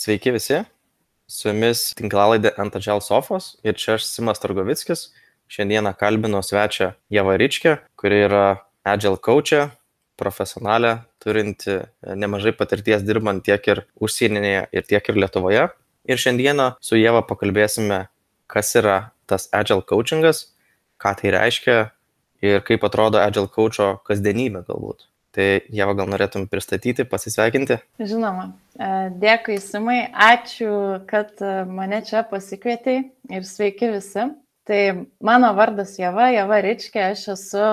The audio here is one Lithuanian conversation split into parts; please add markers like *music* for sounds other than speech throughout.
Sveiki visi, su jumis tinklalaidė ant Agile Sofos ir čia aš Simas Targovickis. Šiandieną kalbinu svečią Jeva Ryčkę, kuri yra Agile coachė, profesionalė, turinti nemažai patirties dirbant tiek ir užsienyje, ir tiek ir Lietuvoje. Ir šiandieną su Jeva pakalbėsime, kas yra tas Agile coachingas, ką tai reiškia ir kaip atrodo Agile coacho kasdienybė galbūt. Tai Jeva, gal norėtum pristatyti, pasisveikinti? Žinoma. E, dėkui, Simai. Ačiū, kad e, mane čia pasikvietei ir sveiki visi. Tai mano vardas Jeva, Jeva Ričkė, aš esu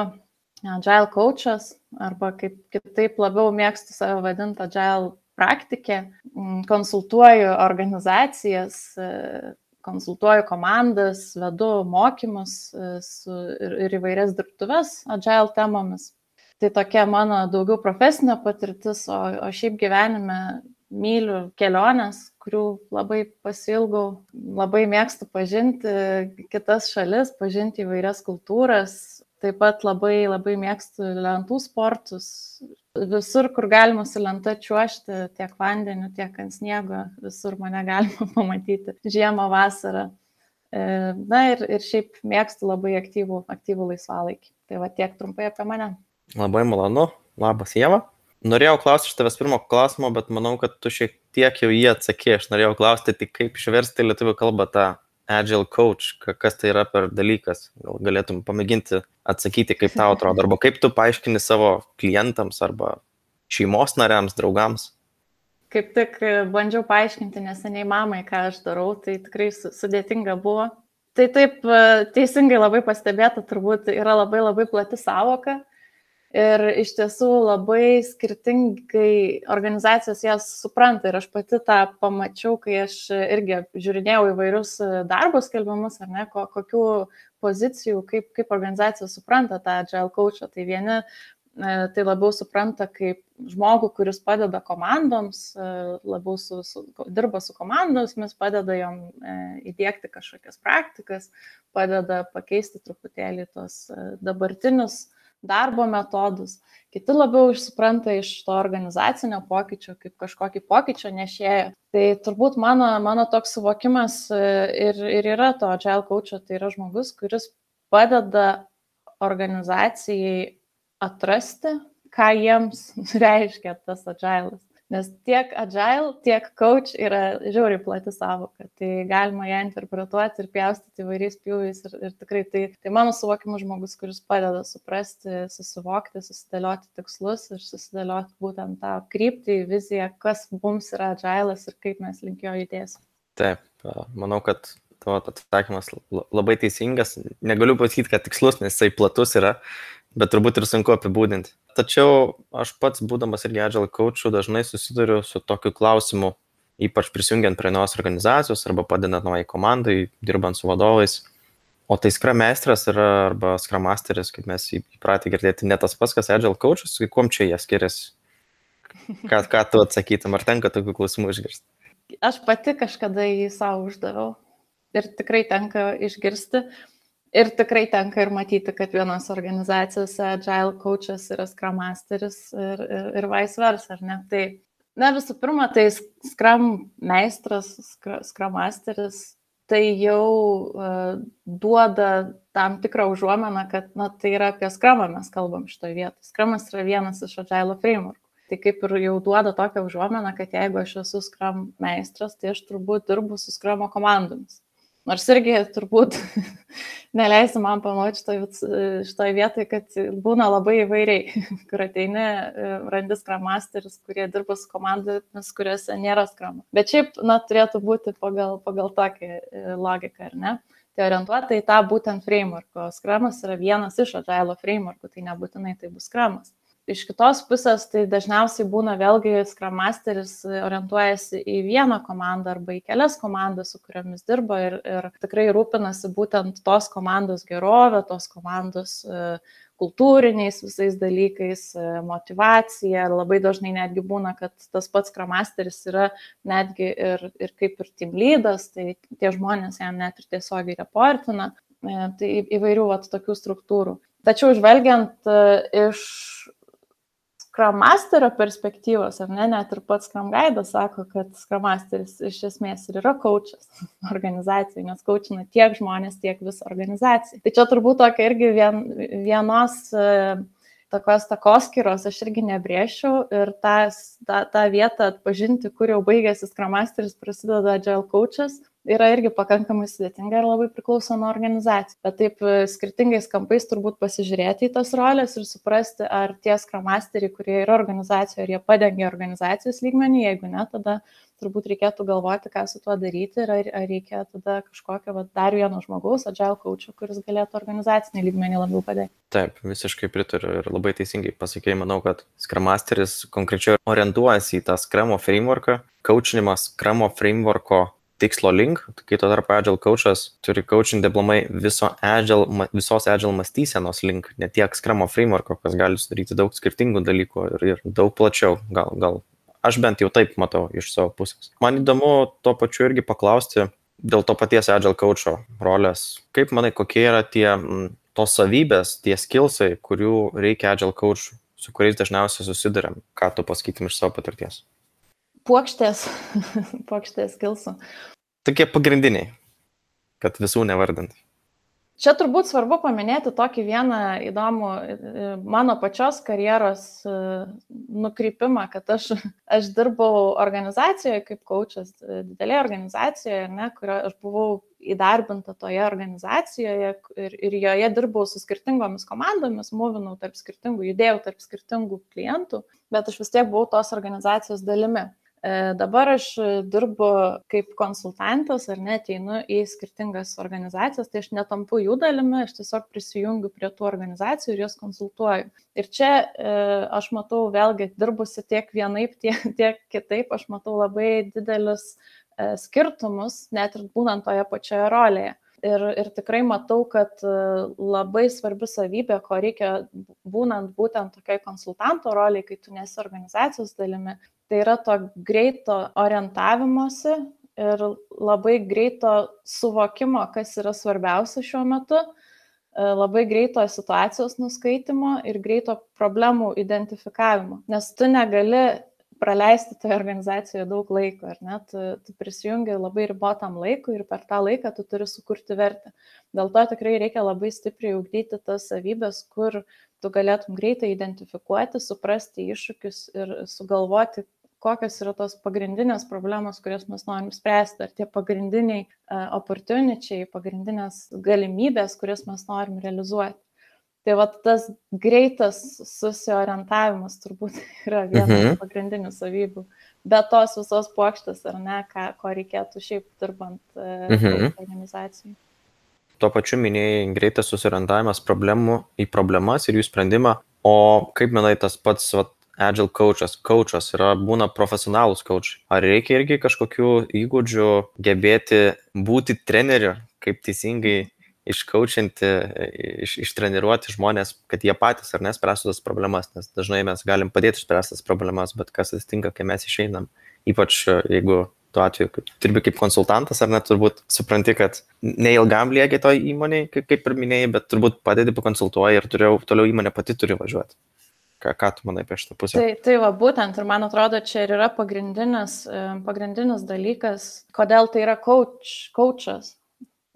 Agile coachas arba kaip kitaip labiau mėgstu save vadinti Agile praktikė. Mm, konsultuoju organizacijas, e, konsultuoju komandas, vedu mokymus ir, ir įvairias dirbtuves Agile temomis tai tokia mano daugiau profesinė patirtis, o, o šiaip gyvenime myliu keliones, kurių labai pasilgau, labai mėgstu pažinti kitas šalis, pažinti įvairias kultūras, taip pat labai labai mėgstu lentų sportus. Visur, kur galima su lenta čiuošti, tiek vandeniu, tiek ant sniego, visur mane galima *laughs* pamatyti žiemą, vasarą. E, na ir, ir šiaip mėgstu labai aktyvų, aktyvų laisvalaikį. Tai va tiek trumpai apie mane. Labai malonu. Labas, Jėva. Norėjau klausti iš tavęs pirmo klausimo, bet manau, kad tu šiek tiek jau jį atsakė. Aš norėjau klausti, tai kaip išversti lietuvių kalbą tą Agile Coach, kas tai yra per dalykas. Gal galėtum pamėginti atsakyti, kaip tau atrodo, arba kaip tu paaiškini savo klientams arba šeimos nariams, draugams. Kaip tik bandžiau paaiškinti neseniai mamai, ką aš darau, tai tikrai sudėtinga buvo. Tai taip teisingai labai pastebėta, turbūt yra labai labai plati savoka Ir iš tiesų labai skirtingai organizacijos jas supranta. Ir aš pati tą pamačiau, kai aš irgi žiūrinėjau įvairius darbus skelbimus, ar ne, ko, kokių pozicijų, kaip, kaip organizacija supranta tą agile coachą. Tai vieni e, tai labiau supranta kaip žmogų, kuris padeda komandoms, e, labiau su, su, dirba su komandomis, padeda jom e, įdėkti kažkokias praktikas, padeda pakeisti truputėlį tos dabartinius darbo metodus. Kiti labiau supranta iš to organizacinio pokyčio kaip kažkokį pokyčio nešėją. Tai turbūt mano, mano toks suvokimas e, ir, ir yra to agile coacho, tai yra žmogus, kuris padeda organizacijai atrasti, ką jiems *laughs* reiškia tas agilas. Nes tiek agile, tiek coach yra žiauriai plati savoka. Tai galima ją interpretuoti ir pjaustyti įvairiais pjūviais. Ir, ir tikrai tai, tai mano suvokimas žmogus, kuris padeda suprasti, susivokti, susidėlioti tikslus ir susidėlioti būtent tą kryptį, viziją, kas mums yra agilas ir kaip mes link jo judėsim. Taip, manau, kad tavo atsakymas labai teisingas. Negaliu pasakyti, kad tikslus, nes jisai platus yra, bet turbūt ir sunku apibūdinti. Tačiau aš pats, būdamas irgi agile coachu, dažnai susiduriu su tokiu klausimu, ypač prisijungiant prie naujos organizacijos arba padedant naujai komandai, dirbant su vadovais. O tai Scrum meistras yra arba Scrum masteris, kaip mes įpratę girdėti, ne tas pats, kas agile coachas, tai kuom čia jie skiriasi? Ką, ką tu atsakytum, ar tenka tokių klausimų išgirsti? Aš pati kažkada jį savo uždaviau ir tikrai tenka išgirsti. Ir tikrai tenka ir matyti, kad vienos organizacijose agile coachas yra scrum masteris ir, ir, ir vice versa, ar ne? Tai, na visų pirma, tai scrum meistras, scrum masteris, tai jau uh, duoda tam tikrą užuomeną, kad, na, tai yra apie scrumą mes kalbam šitoje vietoje. Scrumas yra vienas iš agile framework. Tai kaip ir jau duoda tokią užuomeną, kad jeigu aš esu Scrum meistras, tai aš turbūt dirbu su Scrum komandomis. Nors irgi turbūt *laughs* neleisi man pamatyti šitoje šitoj vietoje, kad būna labai įvairiai, *laughs* kur ateini, e, randi skram masteris, kurie dirba su komandomis, kuriuose nėra skram. Bet šiaip, na, turėtų būti pagal, pagal tokią e, logiką, ar ne? Tai orientuota į tą būtent framework, o skramas yra vienas iš agile frameworkų, tai nebūtinai tai bus skramas iš kitos pusės tai dažniausiai būna vėlgi Scrum Masteris orientuojasi į vieną komandą arba į kelias komandas, su kuriomis dirba ir, ir tikrai rūpinasi būtent tos komandos gerovę, tos komandos e, kultūriniais visais dalykais, e, motivacija. Labai dažnai netgi būna, kad tas pats Scrum Masteris yra netgi ir, ir kaip ir team lydas, tai tie žmonės jam net ir tiesiogiai reportina. E, tai įvairių vat, tokių struktūrų. Tačiau žvelgiant iš Scrum Masterio perspektyvos, ar ne, net ir pats Scrum Guide sako, kad Scrum Masteris iš esmės ir yra coachas *laughs* organizacijai, nes coachina tiek žmonės, tiek visą organizaciją. Tai čia turbūt tokia irgi vien, vienos uh, tokios takoskiros aš irgi nebrėšiau ir tą, tą, tą vietą atpažinti, kur jau baigėsi Scrum Masteris, prasideda Agile Coachas, yra irgi pakankamai sudėtinga ir labai priklauso nuo organizacijos. Bet taip e, skirtingais kampais turbūt pasižiūrėti į tas rolės ir suprasti, ar tie Scrum Masteriai, kurie yra organizacijoje, ar jie padengia organizacijos lygmenį, jeigu ne, tada turbūt reikėtų galvoti, ką su tuo daryti ir ar, ar reikia tada kažkokio va, dar vieno žmogaus, agile coacho, kuris galėtų organizacinį lygmenį labiau padėti. Taip, visiškai pritariu ir labai teisingai pasakėjai, manau, kad Scrum Masteris konkrečiai orientuojasi į tą Scrum frameworką, coachinimas Scrum frameworko tikslo link, kai tuo tarpu Agile coachas turi coaching diplomai viso agile, visos Agile mąstysenos link, ne tiek Scrum frameworko, kas gali sudaryti daug skirtingų dalykų ir, ir daug plačiau, gal, gal Aš bent jau taip matau iš savo pusės. Man įdomu tuo pačiu irgi paklausti dėl to paties Agile coacho rolės. Kaip manai, kokie yra tie tos savybės, tie skillsai, kurių reikia Agile coach, su kuriais dažniausiai susidurėm? Ką tu pasakytum iš savo patirties? Puokštės, *laughs* puokštės skillsų. Tokie pagrindiniai, kad visų nevardint. Čia turbūt svarbu paminėti tokį vieną įdomų e, mano pačios karjeros e, nukrypimą, kad aš, *laughs* aš dirbau organizacijoje kaip kočias, e, didelėje organizacijoje, ne, kurio aš buvau įdarbinta toje organizacijoje ir, ir joje dirbau su skirtingomis komandomis, mūvinau tarp skirtingų, judėjau tarp skirtingų klientų, bet aš vis tiek buvau tos organizacijos dalimi. E, dabar aš dirbu kaip konsultantas ar net einu į skirtingas organizacijas, tai aš netampu jų dalimi, aš tiesiog prisijungiu prie tų organizacijų ir jas konsultuoju. Ir čia e, aš matau vėlgi dirbusi tiek vienaip, tiek, tiek kitaip, aš matau labai didelius e, skirtumus, net ir būnant toje pačioje rolėje. Ir, ir tikrai matau, kad labai svarbi savybė, ko reikia būnant būtent tokiai konsultanto roliai, kai tu nesi organizacijos dalimi, tai yra to greito orientavimosi ir labai greito suvokimo, kas yra svarbiausia šiuo metu, e, labai greito situacijos nuskaitimo ir greito problemų identifikavimo. Nes tu negali praleisti toje organizacijoje daug laiko, ar ne? Tu, tu prisijungi labai ribotam laikui ir per tą laiką tu turi sukurti vertę. Dėl to tikrai reikia labai stipriai ugdyti tas savybės, kur tu galėtum greitai identifikuoti, suprasti iššūkius ir sugalvoti, kokios yra tos pagrindinės problemos, kurias mes norim spręsti, ar tie pagrindiniai uh, opportuničiai, pagrindinės galimybės, kurias mes norim realizuoti. Tai va tas greitas susiorientavimas turbūt *laughs* yra viena mhm. iš pagrindinių savybių. Be tos visos plokštės, ar ne, ką, ko reikėtų šiaip dirbant uh, mhm. organizacijai. Tuo pačiu minėjai greitas susiorientavimas problemų į problemas ir jų sprendimą. O kaip manai tas pats vat, agile coachas, coachas yra būna profesionalus coach. Ar reikia irgi kažkokių įgūdžių gebėti būti treneriu, kaip teisingai iškaučinti, iš, ištreniruoti žmonės, kad jie patys ar nespręstų tas problemas, nes dažnai mes galim padėti išspręsti tas problemas, bet kas atsitinka, kai mes išeinam, ypač jeigu tuo atveju, dirbi kaip konsultantas, ar net turbūt supranti, kad neilgam lieki to įmonėje, kaip, ir minėjai, bet turbūt padedi, pakonsultuoji ir turiu, toliau įmonė pati turi važiuoti. Ką, ką tu manai apie šitą pusę? Tai, tai va, būtent, ir man atrodo, čia ir yra pagrindinis, e, pagrindinis dalykas, kodėl tai yra coach, coachas.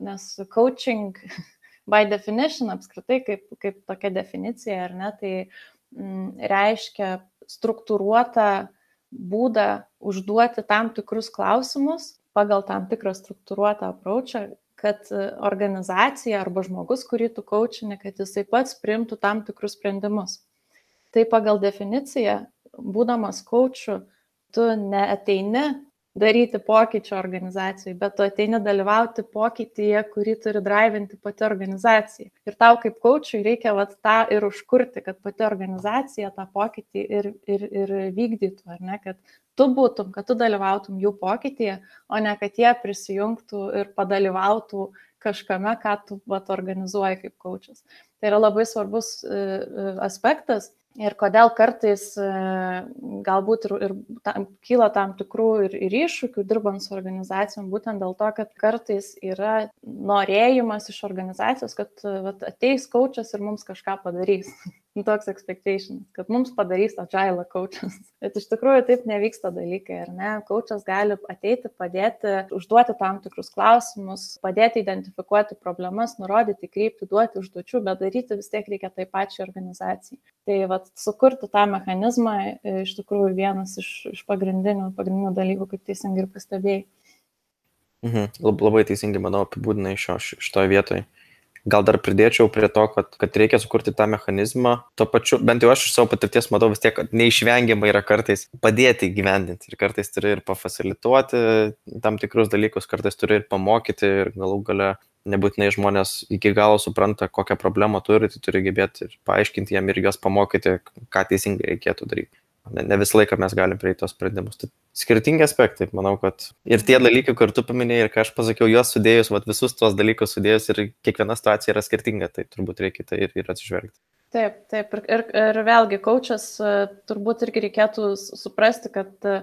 Nes coaching, *laughs* by definition, apskritai, kaip, kaip tokia definicija, ar ne, tai m, mm, reiškia struktūruotą būdą užduoti tam tikrus klausimus pagal tam tikrą struktūruotą apraučią, kad organizacija arba žmogus, kurį tu kočini, kad jisai pats priimtų tam tikrus sprendimus tai pagal definiciją, būdamas kočiu, tu neateini daryti pokyčio organizacijai, bet tu ateini dalyvauti pokytyje, kurį turi drivinti pati organizacija. Ir tau kaip kočiui reikia vat, tą ir užkurti, kad pati organizacija tą pokytį ir, ir, ir vykdytų, ar ne, kad tu būtum, kad tu dalyvautum jų pokytyje, o ne kad jie prisijungtų ir padalyvautų kažkame, ką tu vat, organizuoji kaip kočias. Tai yra labai svarbus e, e, aspektas ir kodėl kartais e, galbūt ir, ir tam, kyla tam tikrų ir, ir iššūkių dirbant su organizacijom, būtent dėl to, kad kartais yra norėjimas iš organizacijos, kad vat, ateis kočias ir mums kažką padarys. *laughs* Nu, toks expectation, kad mums padarys agile coachas. *laughs* Bet iš tikrųjų taip nevyksta dalykai, ar ne? Coachas gali ateiti, padėti, užduoti tam tikrus klausimus, padėti identifikuoti problemas, nurodyti kryptį, duoti užduočių, bet daryti vis tiek reikia tai pačiai organizacijai. Tai vat, sukurti tą mechanizmą e, iš tikrųjų vienas iš, iš pagrindinių, pagrindinių dalykų, kaip teisingai ir pastebėjai. Mhm. Labai teisingai, manau, apibūdinai šio, šitoje vietoje. Gal dar pridėčiau prie to, kad, kad reikia sukurti tą mechanizmą, tuo pačiu, bent jau aš iš savo patirties matau vis tiek, kad neišvengiamai yra kartais padėti gyvendinti ir kartais turi ir pafasilituoti tam tikrus dalykus, kartais turi ir pamokyti ir galų gale nebūtinai žmonės iki galo supranta, kokią problemą turi, tai turi gebėti ir paaiškinti jam ir juos pamokyti, ką teisingai reikėtų daryti ne, ne visą laiką mes galim prieiti tos sprendimus. Tai skirtingi aspektai, manau, kad ir tie dalykai, kur tu paminėjai, ir ką aš pasakiau, juos sudėjus, vat, visus tuos dalykus sudėjus ir kiekviena situacija yra skirtinga, tai turbūt reikia tai ir, ir atsižvelgti. Taip, taip, ir, ir, ir vėlgi, kočias turbūt irgi reikėtų suprasti, kad uh,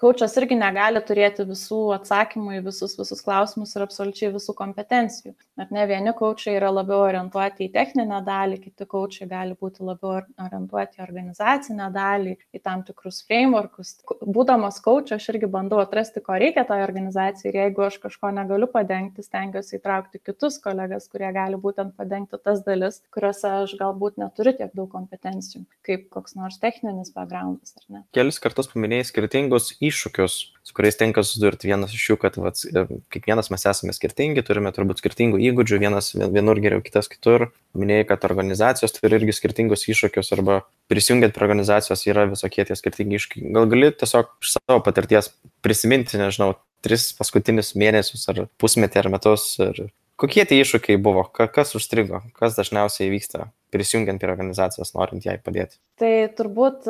Kaučas irgi negali turėti visų atsakymų į visus, visus klausimus ir absoliučiai visų kompetencijų. Ar ne vieni kaučiai yra labiau orientuoti į techninę dalį, kiti kaučiai gali būti labiau orientuoti į organizacinę dalį, į tam tikrus frameworkus. Būdamas kaučiu, aš irgi bandau atrasti, ko reikia tai organizacijai ir jeigu aš kažko negaliu padengti, stengiuosi įtraukti kitus kolegas, kurie gali būtent padengti tas dalis, kuriuose aš galbūt neturiu tiek daug kompetencijų, kaip koks nors techninis backgroundas. Kelis kartus paminėjai skirtingus į iššūkius, su kuriais tenka susidurti. Vienas iš jų, kad vat, e, kiekvienas mes esame skirtingi, turime turbūt skirtingų įgūdžių, vienas vienur geriau, kitas kitur. Minėjai, kad organizacijos turi irgi skirtingus iššūkius arba prisijungiant prie organizacijos yra visokie tie skirtingi iššūkiai. Gal gali tiesiog iš savo patirties prisiminti, nežinau, tris paskutinius mėnesius ar pusmetį ar metus ir kokie tie iššūkiai buvo, kas užstrigo, kas dažniausiai vyksta prisijungiant prie organizacijos, norint jai padėti? Tai turbūt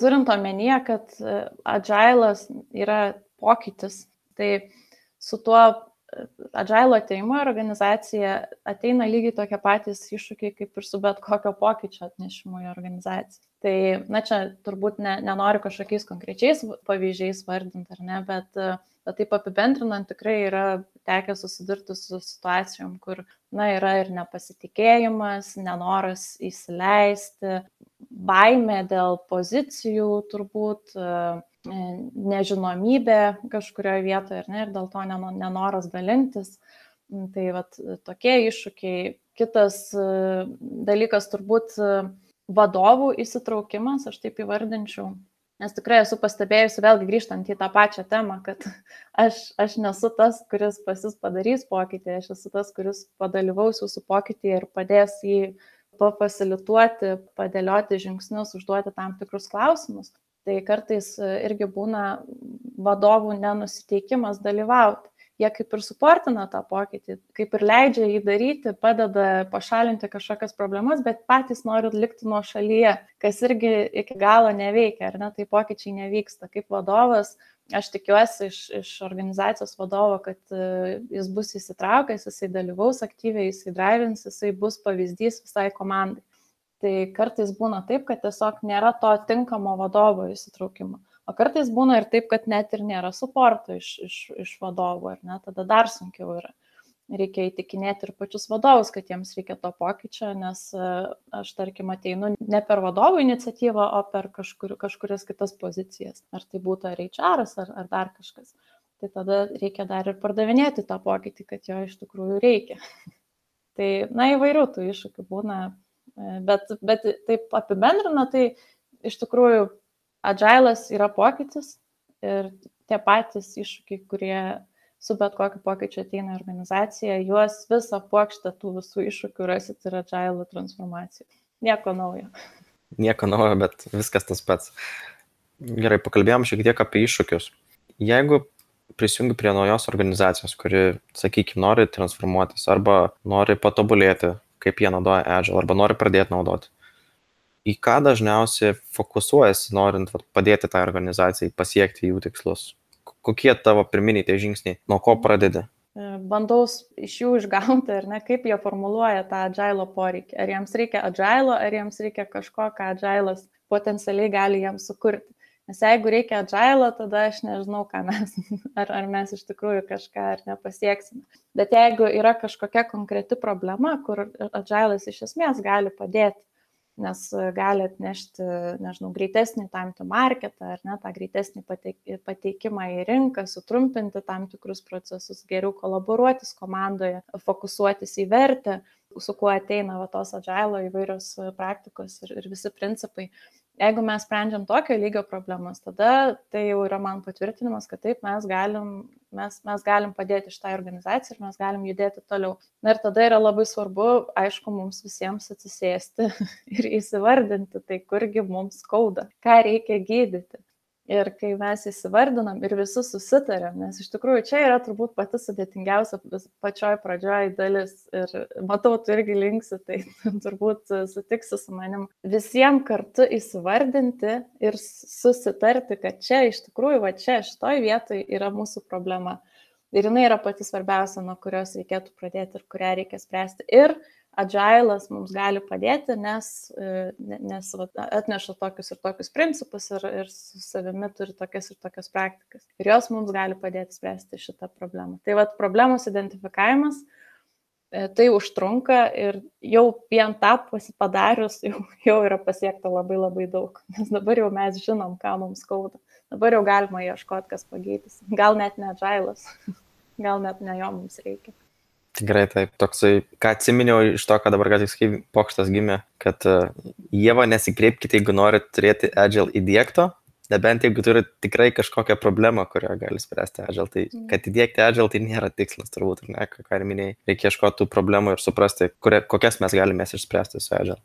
turint omenyje, kad e, agilas yra pokytis, tai su tuo e, agilo ateimu organizacija ateina lygiai tokie patys iššūkiai kaip ir su bet kokio pokyčio atnešimu į organizaciją. Tai, na čia turbūt ne, nenoriu kažkokiais konkrečiais pavyzdžiais vardinti, ar ne, bet, e, bet taip apibendrinant tikrai yra tekę susidurti su situacijom, kur, na, yra ir nepasitikėjimas, nenoras įsileisti, baimė dėl pozicijų turbūt, e, nežinomybė kažkurioje vietoje ir, ne, ir dėl to nenoras dalintis. Mm, tai vat, tokie iššūkiai. Kitas e, dalykas turbūt e, vadovų įsitraukimas, aš taip įvardinčiau. Nes tikrai esu pastebėjusi, vėlgi grįžtant į tą pačią temą, kad *laughs* aš, aš nesu tas, kuris pas jūs padarys pokytį, aš esu tas, kuris padalyvaus jūsų pokytį ir padės jį uh, pafasilituoti, padėlioti žingsnius, užduoti tam tikrus klausimus. Tai kartais e, irgi būna vadovų nenusiteikimas dalyvauti. Jie kaip ir suportina tą pokytį, kaip ir leidžia jį daryti, padeda pašalinti kažkokias problemas, bet patys nori likti nuo šalyje, kas irgi iki galo neveikia, ar ne, tai pokyčiai nevyksta. Kaip vadovas aš tikiuosi iš, iš organizacijos vadovo, kad uh, jis bus įsitraukęs, jisai dalyvaus aktyviai, jisai drivins, jisai bus pavyzdys visai komandai. Tai kartais būna taip, kad tiesiog nėra to tinkamo vadovo įsitraukimo. O kartais būna ir taip, kad net ir nėra suporto iš, iš, iš vadovų, ar ne, tada dar sunkiau yra reikia įtikinėti ir pačius vadovus, kad jiems reikia to pokyčio, nes e, aš, tarkim, ateinu ne per vadovų iniciatyvą, o per kažkur, kažkurias kitas pozicijas. Ar tai būtų ar HR, ar, ar dar kažkas. Tai tada reikia dar ir pardavinėti tą pokytį, kad jo iš tikrųjų reikia. *laughs* tai, na, įvairių tų iššūkių būna, e, bet, bet taip apibendrina, tai iš tikrųjų agilas yra pokytis ir tie patys iššūkiai, kurie su bet kokiu pokyčiu ateina į organizaciją, juos visą plokštę tų visų iššūkių rasit ir agile transformacijų. Nieko naujo. Nieko naujo, bet viskas tas pats. Gerai, pakalbėjom šiek tiek apie iššūkius. Jeigu prisijungi prie naujos organizacijos, kuri, sakykime, nori transformuotis arba nori patobulėti, kaip jie naudoja Agile, arba nori pradėti naudoti, į ką dažniausiai fokusuojasi, norint padėti tai organizacijai pasiekti jų tikslus? Kokie tavo pirminiai tie žingsniai, nuo ko pradedi? E, bandau iš jų išgauti, ar ne, kaip jie formuluoja tą agilo poreikį. Ar jiems reikia agilo, ar jiems reikia kažko, ką agilas potencialiai gali jiems sukurti. Nes jeigu reikia agilo, tada aš nežinau, ką mes, *laughs* ar, ar mes iš tikrųjų kažką ar nepasieksime. Bet jeigu yra kažkokia konkreti problema, kur agilas iš esmės gali padėti, nes gali atnešti, nežinau, greitesnį time to marketą ar ne, tą greitesnį pateikimą į rinką, sutrumpinti tam tikrus procesus, geriau kolaboruotis komandoje, fokusuotis į vertę, su kuo ateina va, tos agilo įvairios praktikos ir, ir visi principai. Jeigu mes sprendžiam tokio lygio problemas, tada tai jau yra man patvirtinimas, kad taip mes galim, mes, mes galim padėti šitai organizacijai ir mes galim judėti toliau. Na ir tada yra labai svarbu, aišku, mums visiems atsisėsti *laughs* ir įsivardinti, tai kurgi mums skauda, ką reikia gydyti. Ir kai mes įsivardinam ir visi susitarėm, nes iš tikrųjų čia yra turbūt pati sudėtingiausia pačioj pradžioj dalis. Ir matau, tu irgi linksi, tai *laughs* turbūt sutiksi su manim. Visiems kartu įsivardinti ir susitarti, kad čia iš tikrųjų, va čia, šitoj vietoj yra mūsų problema. Ir jinai yra pati svarbiausia, nuo kurios reikėtų pradėti ir kurią reikia spręsti. Ir agilas mums gali padėti, nes, e, nes atneša tokius ir tokius principus ir, ir su savimi turi tokias ir tokias praktikas. Ir jos mums gali padėti spręsti šitą problemą. Tai vad problemos identifikavimas, e, tai užtrunka ir jau vien tą padarius jau, jau yra pasiekta labai labai daug. Nes dabar jau mes žinom, ką mums skauda. Dabar jau galima ieškoti, kas pagydys. Gal net ne agilas, gal net ne jo mums reikia. Tikrai taip, toksai, ką atsiminiau iš to, ką dabar ką tik sakai, pokštas gimė, kad uh, Jėva nesikreipkite, jeigu norite turėti Agile įdėkto, nebent jeigu turi tikrai kažkokią problemą, kurią gali spręsti Agile. Tai mm. kad įdėkti Agile tai nėra tikslas, turbūt, ne, ką ir minėjai. Reikia ieškoti tų problemų ir suprasti, kurie, kokias mes galime išspręsti su Agile.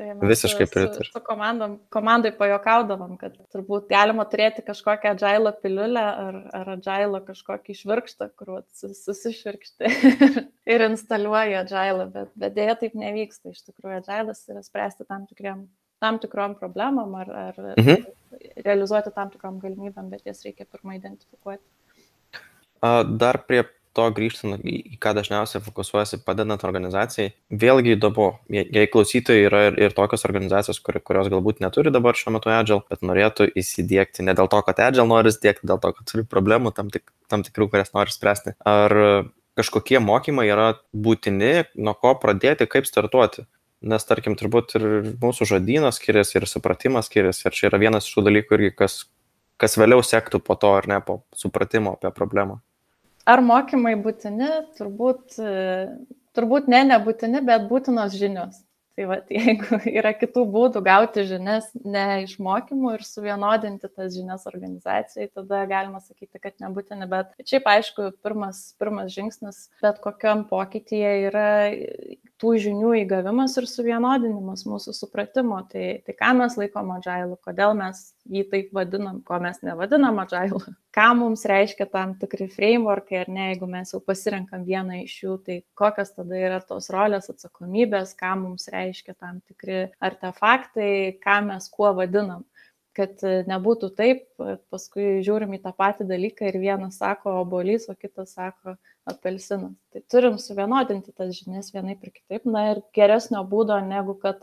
Tai Visiškai pritariu. Su, su komandom, komandai pajokaudavom, kad turbūt galima turėti kažkokią agilo piliulę ar, ar agilo kažkokį išvirkštą, kur susišvirkšti *laughs* ir instaliuoji agilą, bet, bet dėja taip nevyksta. Iš tikrųjų, agilas yra spręsti tam, tikriem, tam tikrom problemam ar, ar mhm. realizuoti tam tikrom galimybėm, bet jas reikia pirmą identifikuoti. Dar prie to grįžtant į, ką dažniausiai fokusuojasi padedant organizacijai, vėlgi įdomu, jei klausytojai yra ir, ir tokios organizacijos, kur, kurios galbūt neturi dabar šiuo metu Agile, bet norėtų įsidėkti ne dėl to, kad Agile nori įsidėkti, dėl to, kad turi problemų tam, tik, tam tikrų, kurias nori spręsti. Ar kažkokie mokymai yra būtini, nuo ko pradėti, kaip startuoti? Nes, tarkim, turbūt ir mūsų žodynas skiriasi, ir supratimas skiriasi, ir čia yra vienas iš tų dalykų irgi, kas, kas vėliau sektų po to ar ne, po supratimo apie problemą. Ar mokymai būtini? Turbūt, turbūt ne, nebūtini, bet būtinos žinios. Tai va, *laughs* jeigu yra kitų būdų gauti žinias ne iš mokymų ir suvienodinti tas žinias organizacijai, tada galima sakyti, kad nebūtini, bet šiaip aišku, pirmas, pirmas žingsnis bet kokiam pokytyje yra tų žinių įgavimas ir suvienodinimas mūsų supratimo. Tai, tai ką mes laikom agilų, kodėl mes jį taip vadinam, ko mes nevadinam agilų, *laughs* ką mums reiškia tam tikri frameworkai, ar ne, jeigu mes jau pasirenkam vieną iš jų, tai kokios tada yra tos rolės atsakomybės, ką mums reiškia tam tikri artefaktai, ką mes kuo vadinam kad nebūtų taip, paskui žiūrim į tą patį dalyką ir vienas sako obolys, o kitas sako apelsinas. Tai turim suvienodinti tas žinias vienaip ir kitaip. Na ir geresnio būdo negu kad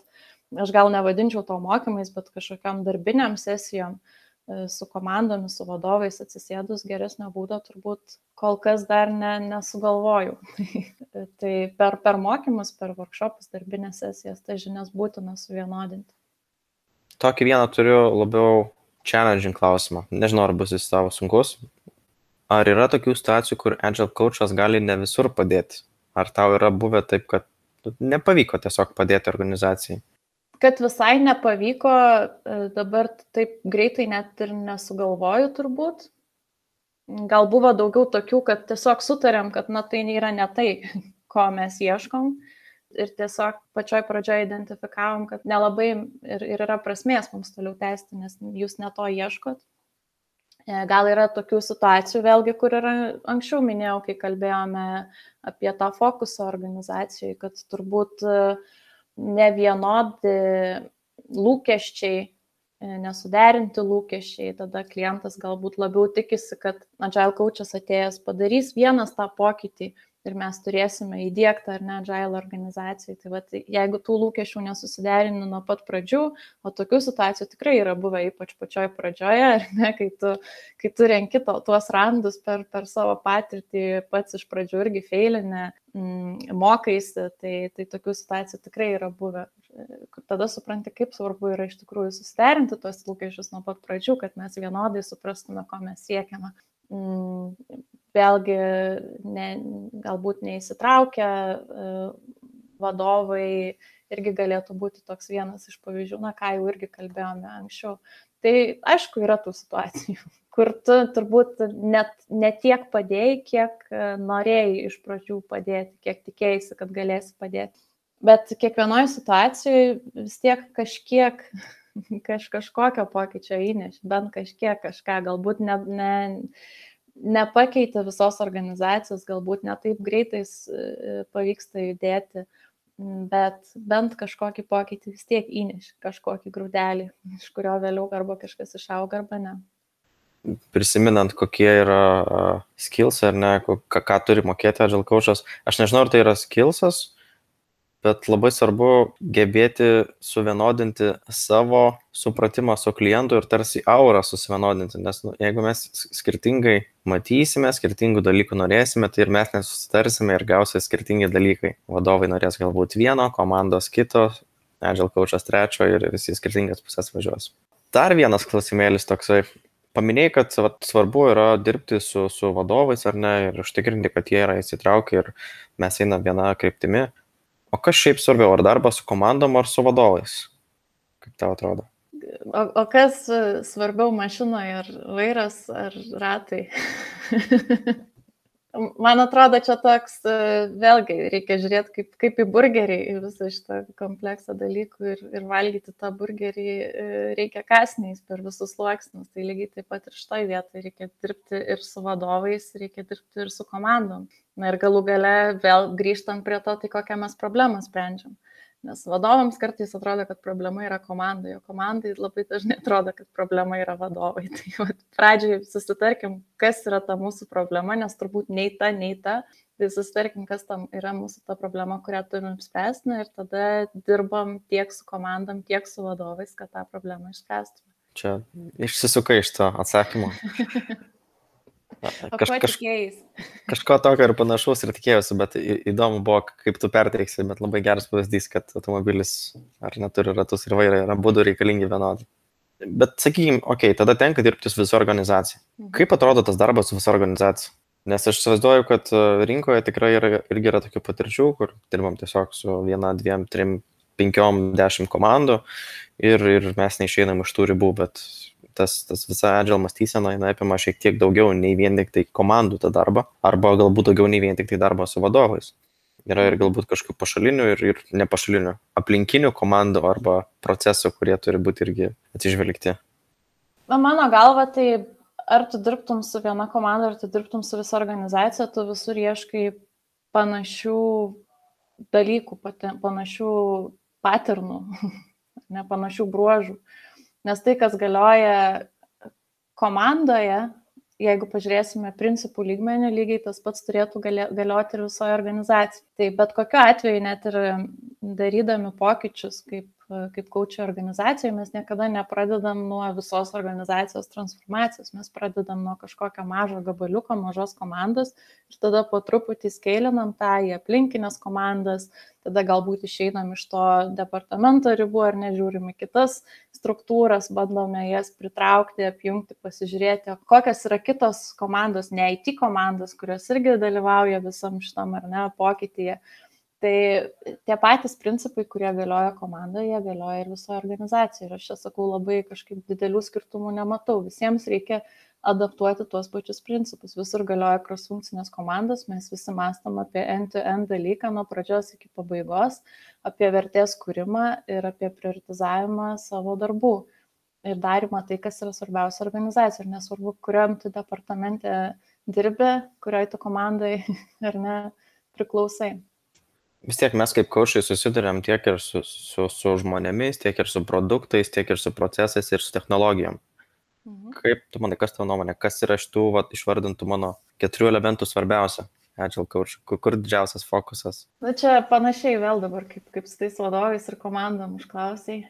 aš gal nevadinčiau to mokymais, bet kažkokiam darbiniam sesijom e, su komandomis, su vadovais atsisėdus geresnio būdo turbūt kol kas dar ne, nesugalvojau. *laughs* tai per, per mokymus, per workshopus, darbinės sesijas, tas žinias būtina suvienodinti. Tokį vieną turiu labiau challenging klausimą. Nežinau, ar bus jis tavo sunkus, Ar yra tokių situacijų, kur Agile coachas gali ne visur padėti? Ar tau yra buvę taip, kad nepavyko tiesiog padėti organizacijai? Kad visai nepavyko, e, dabar taip greitai net ir nesugalvoju turbūt. Gal buvo daugiau tokių, kad tiesiog sutarėm, kad na tai yra ne tai, *laughs* ko mes ieškom. Ir tiesiog pačioj pradžioje identifikavom, kad nelabai ir, ir yra prasmės mums toliau tęsti, nes jūs ne to ieškot. E, gal yra tokių situacijų, vėlgi, kur yra anksčiau minėjau, kai kalbėjome apie tą fokusą organizacijai, kad turbūt e, ne vienodi lūkesčiai, e, nesuderinti lūkesčiai, tada klientas galbūt labiau tikisi, kad Agile coachas atėjęs padarys vienas tą pokytį, ir mes turėsime įdėktą ar ne agile organizacijai. Tai vat, jeigu tų lūkesčių nesusiderini nuo pat pradžių, o tokių situacijų tikrai yra buvę ypač pačioj pradžioje, ne, kai tu, kai tu renki to, tuos randus per, per savo patirtį, pats iš pradžių irgi feilinė, mm, mokaisi, tai, tai tokių situacijų tikrai yra buvę. tada supranti, kaip svarbu yra iš tikrųjų susiderinti tuos lūkesčius nuo pat pradžių, kad mes vienodai suprastume, ko mes siekiame. Vėlgi, ne, galbūt neįsitraukia e, vadovai irgi galėtų būti toks vienas iš pavyzdžių, na ką jau irgi kalbėjome anksčiau. Tai aišku, yra tų situacijų, *laughs* kur tu turbūt net ne tiek padėjai, kiek e, norėjai iš pradžių padėti, kiek tikėjai, kad galėsi padėti. Bet kiekvienoje situacijoje vis tiek kažkiek *laughs* kaž, kažkokio pokyčio įneš, bent kažkiek kažką, galbūt ne, ne, nepakeitė visos organizacijos, galbūt netaip greitai e, pavyksta judėti, bet bent kažkokį pokytį vis tiek įneš, kažkokį grūdelį, *laughs* iš kurio vėliau arba kažkas išauga arba ne. Prisiminant, kokie yra skills ar ne, ką, ką turi mokėti Agile coachas, aš nežinau, ar tai yra skillsas, bet labai svarbu gebėti suvienodinti savo supratimą su klientu ir tarsi aurą susivienodinti, nes nu, jeigu mes skirtingai matysime, skirtingų dalykų norėsime, tai ir mes nesusitarsime ir gausia skirtingi dalykai. Vadovai norės galbūt vieno, komandos kito, Agile coachas trečio ir visi skirtingas pusės važiuos. Dar vienas klausimėlis toksai. Paminėjai, kad vat, svarbu yra dirbti su, su vadovais ar ne ir užtikrinti, kad jie yra įsitraukę ir mes einame vieną kryptimį. O kas šiaip svarbiau, ar darbas su komandom, ar su vadovais? Kaip tau atrodo? O, o kas svarbiau mašinoje, ar vairas, ar ratai? *laughs* Man atrodo, čia toks, vėlgi, reikia žiūrėti kaip, kaip į burgerį, į visą šitą kompleksą dalykų ir, ir valgyti tą burgerį reikia kasniais per visus sluoksnius. Tai lygiai taip pat ir šitoje vietoje reikia dirbti ir su vadovais, reikia dirbti ir su komandom. Na ir galų gale vėl grįžtant prie to, tai kokią mes problemą sprendžiam. Nes vadovams kartais atrodo, kad problema yra komandai, o komandai labai dažnai atrodo, kad problema yra vadovai. *laughs* Tai va, pradžiai susitarkim, kas yra ta mūsų problema, nes turbūt nei ta, nei ta. Tai susitarkim, kas tam yra mūsų ta problema, kurią turim spręsti ir tada dirbam tiek su komandom, tiek su vadovais, kad tą problemą išspręstume. Čia išsisuka iš to atsakymo. *laughs* Kaž, kaž, kažko tokio ir panašaus ir tikėjausi, bet įdomu buvo, kaip tu perteiksi, bet labai geras pavyzdys, kad automobilis ar neturi ratus ir vairą yra būdų reikalingi vienodai. Bet sakykime, okei, okay, tada tenka dirbti su visų organizacija. Mhm. Kaip atrodo tas darbas su visų organizacija? Nes aš įsivaizduoju, kad e, rinkoje tikrai yra, irgi yra tokių patirčių, kur dirbam tiesiog su viena, dviem, trim, penkiom, dešimt komandų ir, ir mes neišeinam iš tų ribų, bet tas, tas visa agile mąstysena jinai apima šiek tiek daugiau nei vien tik tai komandų tą darbą, arba galbūt daugiau nei vien tik tai darbą su vadovais. Yra ir galbūt kažkokių pašalinių ir, ir nepašalinių aplinkinių komandų arba procesų, kurie turi būti irgi atsižvelgti. Mano galva, tai ar tu dirbtum su viena komanda, ar tu dirbtum su visa organizacija, tu visur ieškai panašių dalykų, panašių paternų, *laughs* ne panašių bruožų. Nes tai, kas galioja komandoje, jeigu pažiūrėsime principų lygmenį, lygiai tas pats turėtų galioti ir visoje organizacijoje. Tai bet kokiu atveju, net ir darydami pokyčius kaip kaip kaučio organizacijoje mes niekada nepradedam nuo visos organizacijos transformacijos, mes pradedam nuo kažkokio mažo gabaliuko, mažos komandos ir tada po truputį skailinam tą į aplinkinės komandas, tada galbūt išeinam iš to departamento ribų ar nežiūrim į kitas struktūras, bandome jas pritraukti, apjungti, pasižiūrėti, kokios yra kitos komandos, ne IT komandos, kurios irgi dalyvauja visam šitam ar ne pokytyje Tai tie patys principai, kurie galioja komandoje, galioja ir visoje organizacijoje. Ir aš čia sakau, labai kažkaip didelių skirtumų nematau. Visiems reikia adaptuoti tuos pačius principus. Visur galioja cross-funkcinės komandos, mes visi mastam apie end-to-end -end dalyką nuo pradžios iki pabaigos, apie vertės kūrimą ir apie prioritizavimą savo darbų. Ir darimą tai, kas yra svarbiausia organizacija. Ir nesvarbu, kuriam tu departamente dirbi, kurioj tu komandai *laughs* ar ne priklausai vis tiek mes kaip kaučiai susiduriam tiek ir su, su, su žmonėmis, tiek ir su produktais, tiek ir su procesais ir su technologijom. Mhm. Kaip tu manai, kas tavo nuomonė, kas yra iš tų va, išvardintų mano keturių elementų svarbiausia? Agile coach, kur, kur didžiausias fokusas? Na čia panašiai vėl dabar, kaip, kaip su tais vadovais ir komandom užklausiai.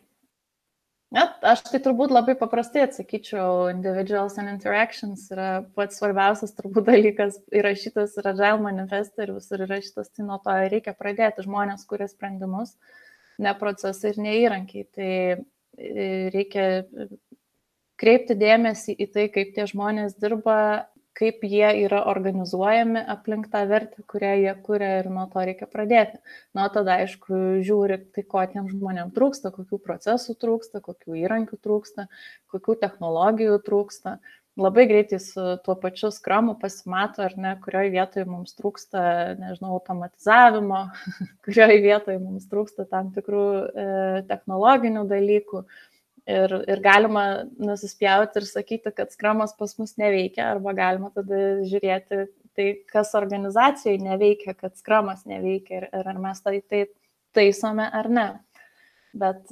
Net aš tai turbūt labai paprastai atsakyčiau, individuals and interactions yra pats svarbiausias turbūt dalykas įrašytas yra Agile manifeste ir visur įrašytas, tai nuo to reikia pradėti. Žmonės kuria sprendimus, ne procesai ir ne įrankiai. Tai e, reikia kreipti dėmesį į tai, kaip tie žmonės dirba, kaip jie yra organizuojami aplink tą vertę, kurią jie kuria ir nuo to reikia pradėti. Nuo tada, aišku, žiūri, tai ko tiem žmonėm trūksta, kokių procesų trūksta, kokių įrankių trūksta, kokių technologijų trūksta. Labai greitai su tuo pačiu skramu pasimato, ar ne, kurioje vietoje mums trūksta, nežinau, automatizavimo, *laughs* kurioje vietoje mums trūksta tam tikrų e, technologinių dalykų. E, Ir, ir galima nusispjauti ir sakyti, kad skramas pas mus neveikia, arba galima tada žiūrėti, tai kas organizacijai neveikia, kad skramas neveikia ir, ir ar mes tai, tai taisome ar ne. Bet,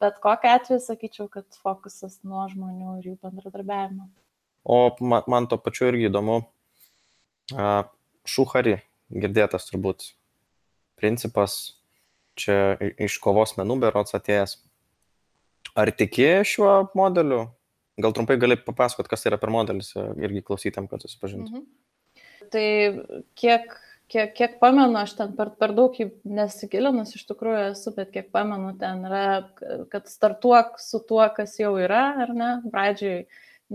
bet kokiu atveju sakyčiau, kad fokusas nuo žmonių ir jų bendradarbiavimo. O man, man to pačiu irgi įdomu, šuhari, girdėtas turbūt principas, čia iš kovos menų berots atėjęs Ar tiki šiuo modeliu? Gal trumpai gali papasakot, kas tai yra per modelis irgi klausytėm, kad susipažintų. Mhm. Tai kiek, kiek, kiek pamenu, aš ten per, per daug nesigilinus iš tikrųjų esu, bet kiek pamenu, ten yra, kad startuok su tuo, kas jau yra, ar ne, pradžioj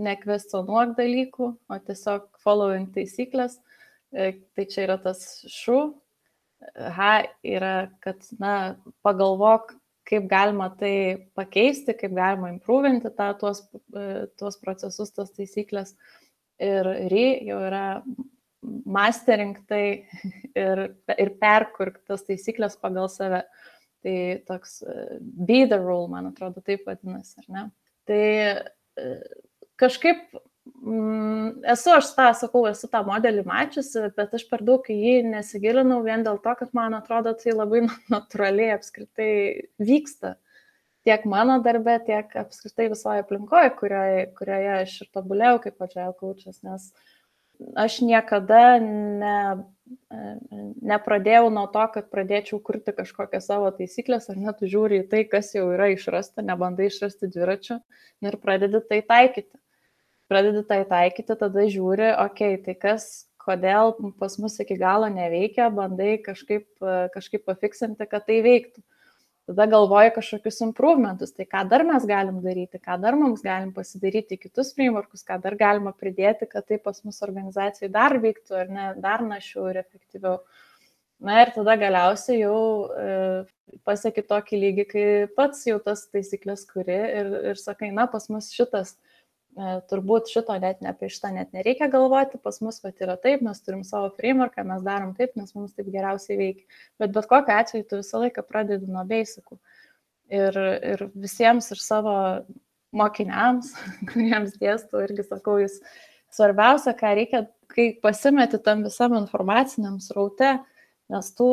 nekvestionuok dalykų, o tiesiog following taisyklės. E, tai čia yra tas šu. H yra, kad, na, pagalvok, kaip galima tai pakeisti, kaip galima improvinti tą, tuos, e, tuos procesus, tas taisyklės. Ir RI jau yra mastering tai *laughs* ir, ir perkurk tas taisyklės pagal save. Tai toks e, be the rule, man atrodo, taip vadinasi, ar ne? Tai e, kažkaip esu aš tą, sakau, esu tą modelį mačiusi, bet aš per daug į jį nesigilinau vien dėl to, kad man atrodo tai labai *laughs* natūraliai apskritai vyksta. Tiek mano darbe, tiek apskritai visoje aplinkoje, kurioje, kurioje aš ir tobulėjau kaip pačiai kaučias, nes aš niekada ne, nepradėjau nuo to, kad pradėčiau kurti kažkokią savo taisyklės, ar net žiūri į tai, kas jau yra išrasta, nebandai išrasti dviračių ir pradedi tai taikyti pradedi tai taikyti, tada žiūri, okei, okay, tai kas, kodėl pas mus iki galo neveikia, bandai kažkaip, kažkaip pafiksinti, kad tai veiktų. Tada galvoji kažkokius improvementus, tai ką dar mes galim daryti, ką dar mums galim pasidaryti kitus frameworkus, ką dar galima pridėti, kad tai pas mus organizacijai dar veiktų ar ne, dar našiau ir efektyviau. Na ir tada galiausiai jau e, pasieki tokį lygį, kai pats jau tas taisyklės kuri ir, ir sakai, na, pas mus šitas turbūt šito net ne apie šitą net nereikia galvoti, pas mus vat yra taip, mes turim savo frameworką, mes darom taip, nes mums taip geriausiai veikia. Bet bet kokiu atveju tu visą laiką pradedi nuo basicų. Ir, ir visiems ir savo mokiniams, *laughs* kuriems dėstu, irgi sakau, jūs svarbiausia, ką reikia, kai pasimeti tam visam informaciniam sraute, nes tų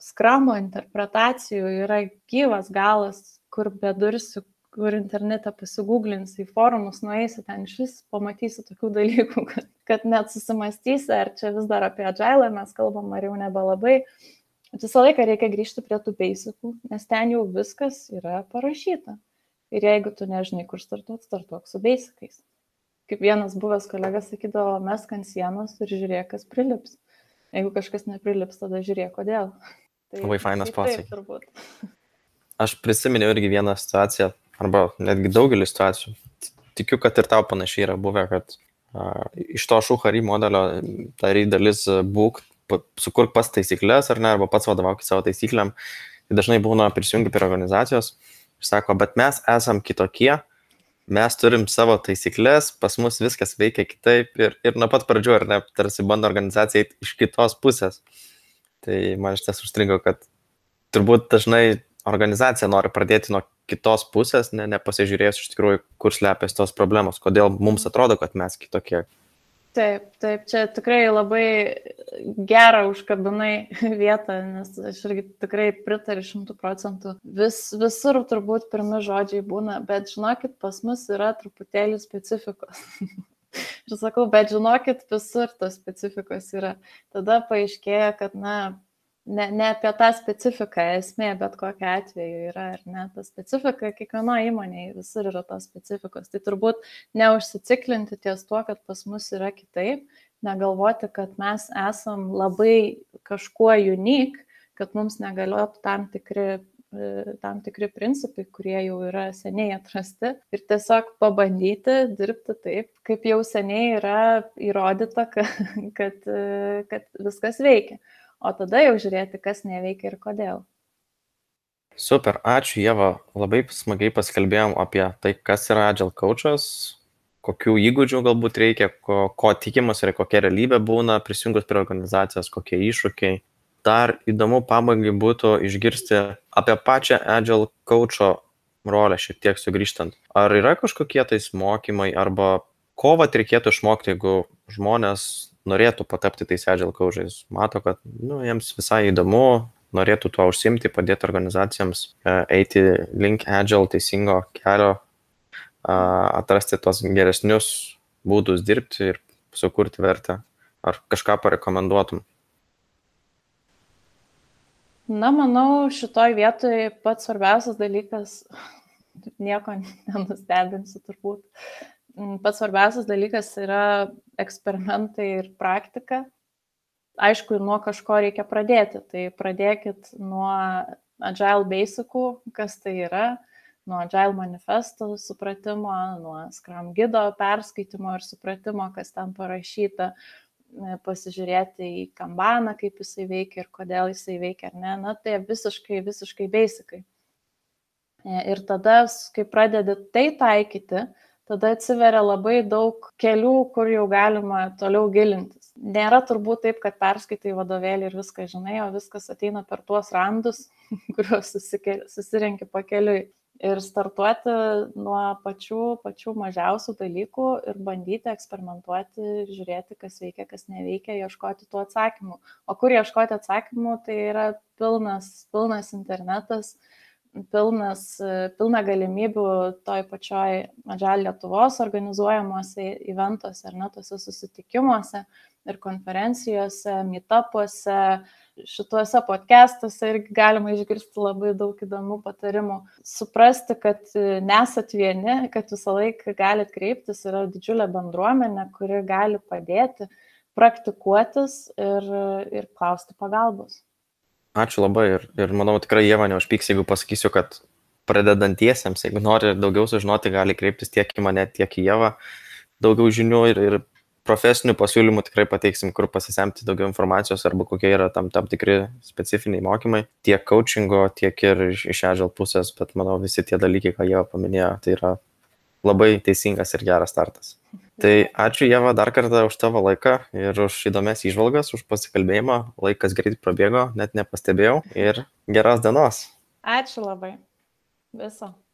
skramo interpretacijų yra gyvas galas, kur bedursiu, kur internete pasigūglinsi, į forumus nueisi, ten iš vis pamatysi tokių dalykų, *laughs* kad, kad net susimastysi, ar čia vis dar apie agilą mes kalbam, ar jau nebelabai. Visą laiką reikia grįžti prie tų beisikų, nes ten jau viskas yra parašyta. Ir jeigu tu nežinai, kur startuot, startuok su beisikais. Kaip vienas buvęs kolega sakydavo, mes ant sienos ir žiūrėk, kas prilips. Jeigu kažkas neprilips, tada žiūrėk, kodėl. *laughs* Tai, Labai fainas pasakymas. *laughs* Aš prisiminiau irgi vieną situaciją, arba netgi daugelį situacijų. Tikiu, kad ir tau panašiai yra buvę, kad a, iš to šuhary modelio ta dalis būk, sukurk pas taisyklės ar ne, arba pats vadovauk savo taisyklėm. Tai dažnai būna prisijungi prie organizacijos ir sako, bet mes esam kitokie, mes turim savo taisyklės, pas mus viskas veikia kitaip ir, ir nuo pat pradžių, ar ne, tarsi bando organizacija eiti iš kitos pusės. Tai man iš tiesų užstringo, kad turbūt dažnai organizacija nori pradėti nuo kitos pusės, ne, nepasižiūrėjus iš tikrųjų, kur slepiasi tos problemos, kodėl mums atrodo, kad mes kitokie. Taip, taip, čia tikrai labai gerą užkabinai vietą, nes aš irgi tikrai pritariu šimtų procentų. Vis, visur turbūt pirmi žodžiai būna, bet žinokit, pas mus yra truputėlį specifikos. *laughs* Ir sakau, bet žinokit, visur tos specifikos yra. Tada paaiškėja, kad, na, ne, ne apie tą specifiką esmė, bet kokia atveju yra, ar ne, ta specifika kiekvienoje įmonėje visur yra tos specifikos. Tai turbūt neužsiciklinti ties tuo, kad pas mus yra kitaip, negalvoti, kad mes esam labai kažkuo unik, kad mums negaliotų tam tikri e, tam tikri principai, kurie jau yra seniai atrasti ir tiesiog pabandyti dirbti taip, kaip jau seniai yra įrodyta, kad, kad, e, kad viskas veikia. O tada jau žiūrėti, kas neveikia ir kodėl. Super, ačiū Jėva, labai smagiai paskalbėjom apie tai, kas yra Agile Coachas, kokių įgūdžių galbūt reikia, ko, ko tikimas ir kokia realybė būna prisijungus prie organizacijos, kokie iššūkiai dar įdomu pabaigai būtų išgirsti apie pačią Agile coacho rolę šiek tiek sugrįžtant. Ar yra kažkokie tais mokymai arba ko vat reikėtų išmokti, jeigu žmonės norėtų patapti tais Agile coachais? Mato, kad nu, jiems visai įdomu, norėtų tuo užsimti, padėti organizacijams e, eiti link Agile teisingo kelio, atrasti tos geresnius būdus dirbti ir sukurti vertę. Ar kažką parekomenduotum? Na, manau, šitoj vietoj pats svarbiausias dalykas, *laughs* nieko nenustebinsiu turbūt, mm, pats svarbiausias dalykas yra eksperimentai ir praktika. Aišku, nuo kažko reikia pradėti. Tai pradėkit nuo Agile Basicų, kas tai yra, nuo Agile manifesto supratimo, nuo Scrum gido perskaitimo ir supratimo, kas ten parašyta, E, pasižiūrėti į kambaną, kaip jisai veikia ir kodėl jisai veikia ar ne, na tai visiškai, visiškai beisikai. E, ir tada, kai pradedi tai taikyti, tada atsiveria labai daug kelių, kur jau galima toliau gilintis. Nėra turbūt taip, kad perskaitai vadovėlį ir viską žinai, o viskas ateina per tuos randus, *laughs* kuriuos susirenki pakeliui ir startuoti nuo pačių, pačių mažiausių dalykų ir bandyti eksperimentuoti, žiūrėti, kas veikia, kas neveikia, ieškoti tų atsakymų. O kur ieškoti atsakymų, tai yra pilnas, pilnas internetas, pilnas, pilna galimybių toj pačioj Madžal Lietuvos organizuojamuose eventuose ar net tose susitikimuose ir konferencijose, meetupuose, šituose podcastuose irgi galima išgirsti labai daug įdomių patarimų. Suprasti, kad e, nesat vieni, kad visą laiką galit kreiptis, yra didžiulė bendruomenė, kuri gali padėti, praktikuotis ir, ir klausti pagalbos. Ačiū labai ir, ir manau tikrai jie mane užpyks, jeigu pasakysiu, kad pradedantiesiems, jeigu nori daugiau sužinoti, gali kreiptis tiek į mane, tiek į Jėvą, daugiau žinių ir, ir profesinių pasiūlymų tikrai pateiksim, kur pasisemti daugiau informacijos arba kokie yra tam, tam tikri specifiniai mokymai, tiek coachingo, tiek ir iš, iš Agile pusės, bet manau visi tie dalykai, ką jie paminėjo, tai yra labai teisingas ir geras startas. Tai ačiū Jeva dar kartą už tavo laiką ir už įdomias išvalgas, už pasikalbėjimą. Laikas greit prabėgo, net nepastebėjau ir geros dienos. Ačiū labai. Viso.